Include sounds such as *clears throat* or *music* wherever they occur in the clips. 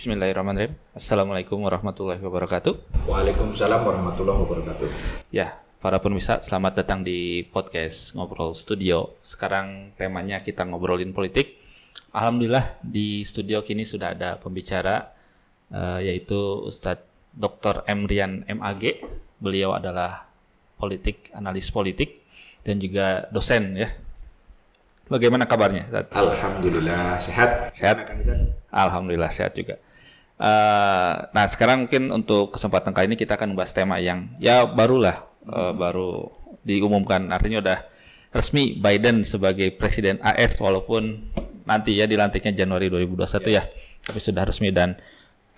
Bismillahirrahmanirrahim. Assalamualaikum warahmatullahi wabarakatuh. Waalaikumsalam warahmatullahi wabarakatuh. Ya, para pemirsa, selamat datang di podcast Ngobrol Studio. Sekarang temanya kita ngobrolin politik. Alhamdulillah di studio kini sudah ada pembicara uh, yaitu Ustadz Dr. Emrian MAG. Beliau adalah politik, analis politik dan juga dosen ya. Bagaimana kabarnya? Alhamdulillah sehat. Sehat. Alhamdulillah sehat juga. Uh, nah sekarang mungkin untuk kesempatan kali ini kita akan membahas tema yang ya barulah uh, baru diumumkan artinya udah resmi Biden sebagai presiden AS walaupun nanti ya dilantiknya Januari 2021 yeah. ya tapi sudah resmi dan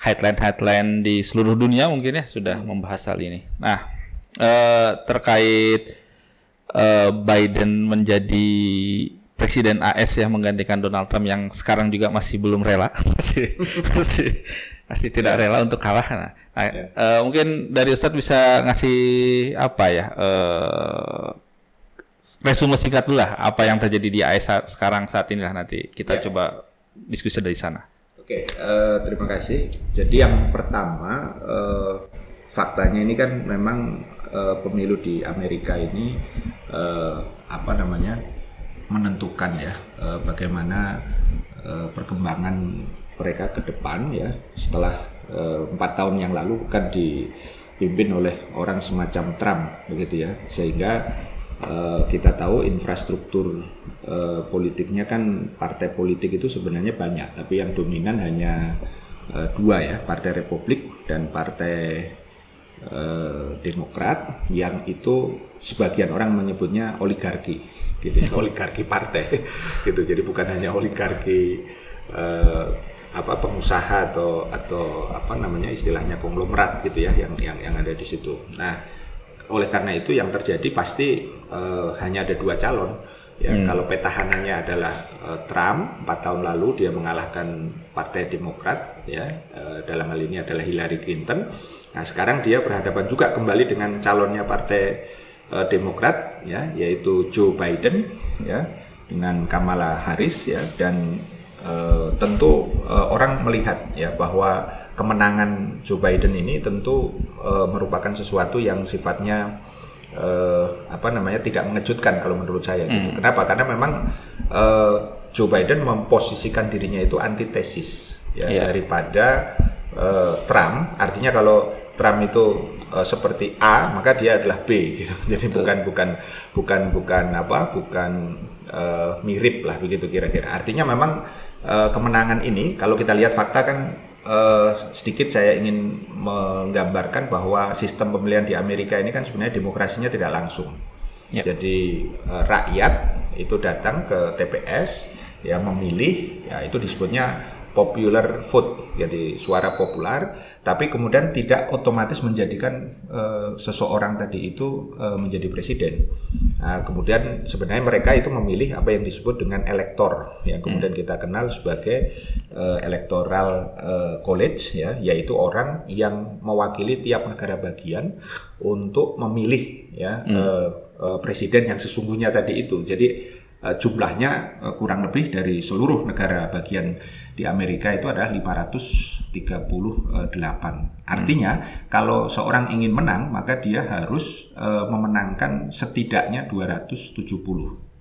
headline-headline di seluruh dunia mungkin ya sudah hmm. membahas hal ini. Nah uh, terkait uh, Biden menjadi presiden AS ya menggantikan Donald Trump yang sekarang juga masih belum rela *laughs* masih masih, masih tidak rela untuk kalah. Nah, nah yeah. uh, mungkin dari Ustadz bisa ngasih apa ya uh, resume singkat dulu lah apa yang terjadi di AS saat, sekarang saat ini lah nanti kita yeah. coba diskusi dari sana. Oke, okay, uh, terima kasih. Jadi yang pertama uh, faktanya ini kan memang uh, pemilu di Amerika ini uh, apa namanya menentukan ya uh, bagaimana uh, perkembangan mereka ke depan ya setelah eh, empat tahun yang lalu bukan dipimpin oleh orang semacam Trump begitu ya. Sehingga kita tahu infrastruktur politiknya kan partai politik itu sebenarnya banyak tapi yang dominan hanya dua ya partai Republik dan partai Demokrat yang itu sebagian orang menyebutnya oligarki gitu ya, oligarki partai. *laughs* Gitu. Jadi bukan hanya oligarki uh, apa pengusaha atau atau apa namanya istilahnya konglomerat gitu ya yang yang yang ada di situ. Nah oleh karena itu yang terjadi pasti uh, hanya ada dua calon. Ya hmm. kalau petahananya adalah uh, Trump empat tahun lalu dia mengalahkan partai Demokrat ya uh, dalam hal ini adalah Hillary Clinton. Nah sekarang dia berhadapan juga kembali dengan calonnya partai uh, Demokrat ya yaitu Joe Biden ya dengan Kamala Harris ya dan uh, tentu uh, orang melihat ya bahwa kemenangan Joe Biden ini tentu uh, merupakan sesuatu yang sifatnya uh, apa namanya tidak mengejutkan kalau menurut saya gitu. Hmm. Kenapa? Karena memang uh, Joe Biden memposisikan dirinya itu antitesis ya yeah. daripada uh, Trump. Artinya kalau Trump itu uh, seperti A maka dia adalah B gitu *laughs* jadi Betul. bukan bukan bukan bukan apa bukan uh, mirip lah begitu kira-kira artinya memang uh, kemenangan ini kalau kita lihat fakta kan uh, sedikit saya ingin menggambarkan bahwa sistem pemilihan di Amerika ini kan sebenarnya demokrasinya tidak langsung ya. jadi uh, rakyat itu datang ke TPS ya memilih ya itu disebutnya popular vote, jadi suara populer, tapi kemudian tidak otomatis menjadikan uh, seseorang tadi itu uh, menjadi presiden. Nah, kemudian sebenarnya mereka itu memilih apa yang disebut dengan elektor, yang kemudian kita kenal sebagai uh, electoral uh, college, ya, yaitu orang yang mewakili tiap negara bagian untuk memilih ya hmm. uh, uh, presiden yang sesungguhnya tadi itu. Jadi jumlahnya uh, kurang lebih dari seluruh negara bagian di Amerika itu adalah 538. Artinya hmm. kalau seorang ingin menang maka dia harus uh, memenangkan setidaknya 270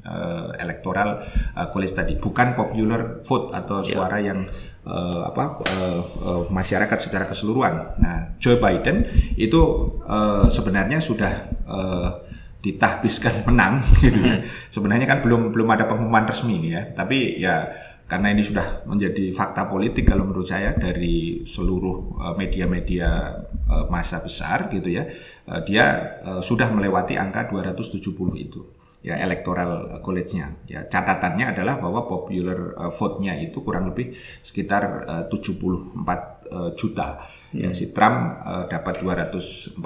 uh, electoral uh, college tadi bukan popular vote atau yeah. suara yang uh, apa uh, uh, masyarakat secara keseluruhan. Nah, Joe Biden itu uh, sebenarnya sudah uh, ditahbiskan *laughs* menang gitu ya. Hmm. Sebenarnya kan belum belum ada pengumuman resmi nih ya, tapi ya karena ini sudah menjadi fakta politik kalau menurut saya dari seluruh eh, media-media uh, masa besar gitu ya, uh, dia sudah melewati angka 270 itu ya electoral college-nya. Ya catatannya adalah bahwa popular uh, vote-nya itu kurang lebih sekitar uh, 74 uh, juta. Ya, hmm. Ya si Trump uh, dapat 214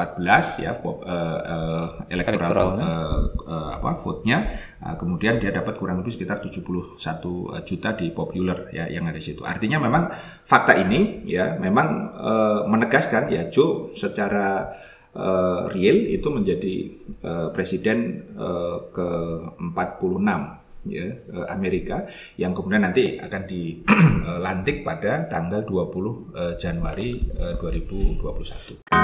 ya uh, uh, electoral uh, uh, apa vote-nya. Uh, kemudian dia dapat kurang lebih sekitar 71 juta di popular ya yang ada di situ. Artinya memang fakta ini ya memang uh, menegaskan ya Joe secara uh, real itu menjadi uh, presiden uh, ke 46 ya eh, Amerika yang kemudian nanti akan dilantik *clears throat* pada tanggal 20 eh, Januari eh, 2021.